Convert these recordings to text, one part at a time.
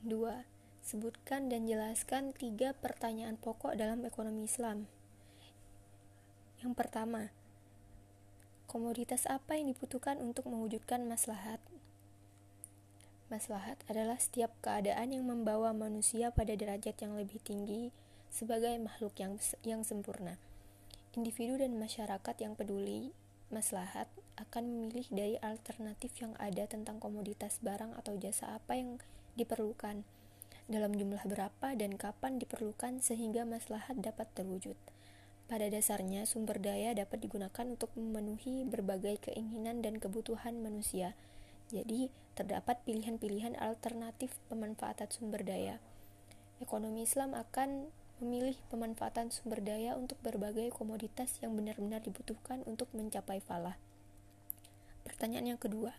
2. Sebutkan dan jelaskan tiga pertanyaan pokok dalam ekonomi Islam. Yang pertama, komoditas apa yang dibutuhkan untuk mewujudkan maslahat? Maslahat adalah setiap keadaan yang membawa manusia pada derajat yang lebih tinggi sebagai makhluk yang yang sempurna. Individu dan masyarakat yang peduli maslahat akan memilih dari alternatif yang ada tentang komoditas barang atau jasa apa yang diperlukan, dalam jumlah berapa dan kapan diperlukan sehingga maslahat dapat terwujud. Pada dasarnya, sumber daya dapat digunakan untuk memenuhi berbagai keinginan dan kebutuhan manusia jadi, terdapat pilihan-pilihan alternatif pemanfaatan sumber daya. Ekonomi Islam akan memilih pemanfaatan sumber daya untuk berbagai komoditas yang benar-benar dibutuhkan untuk mencapai falah. Pertanyaan yang kedua,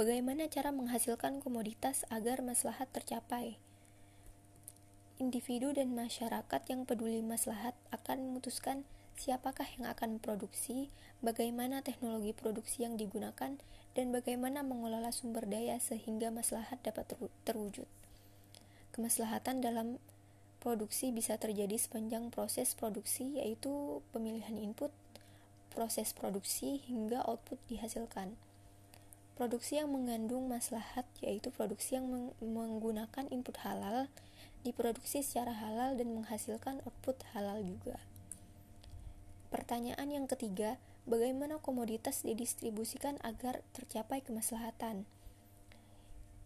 bagaimana cara menghasilkan komoditas agar maslahat tercapai? Individu dan masyarakat yang peduli maslahat akan memutuskan siapakah yang akan memproduksi, bagaimana teknologi produksi yang digunakan, dan bagaimana mengelola sumber daya sehingga maslahat dapat terwujud. Kemaslahatan dalam produksi bisa terjadi sepanjang proses produksi yaitu pemilihan input, proses produksi hingga output dihasilkan. Produksi yang mengandung maslahat yaitu produksi yang menggunakan input halal, diproduksi secara halal dan menghasilkan output halal juga. Pertanyaan yang ketiga, bagaimana komoditas didistribusikan agar tercapai kemaslahatan?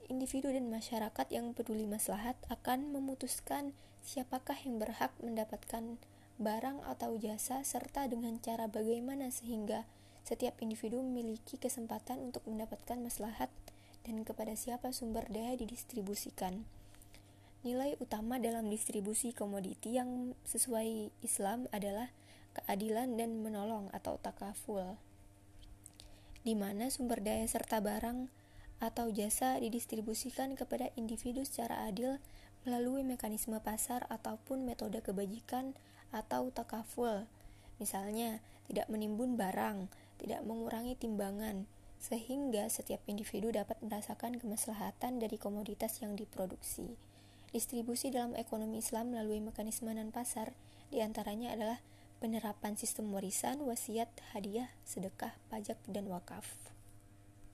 Individu dan masyarakat yang peduli maslahat akan memutuskan siapakah yang berhak mendapatkan barang atau jasa serta dengan cara bagaimana sehingga setiap individu memiliki kesempatan untuk mendapatkan maslahat dan kepada siapa sumber daya didistribusikan. Nilai utama dalam distribusi komoditi yang sesuai Islam adalah keadilan dan menolong atau takaful, di mana sumber daya serta barang atau jasa didistribusikan kepada individu secara adil melalui mekanisme pasar ataupun metode kebajikan atau takaful. Misalnya, tidak menimbun barang, tidak mengurangi timbangan, sehingga setiap individu dapat merasakan kemaslahatan dari komoditas yang diproduksi. Distribusi dalam ekonomi Islam melalui mekanisme non-pasar di antaranya adalah penerapan sistem warisan, wasiat, hadiah, sedekah, pajak, dan wakaf.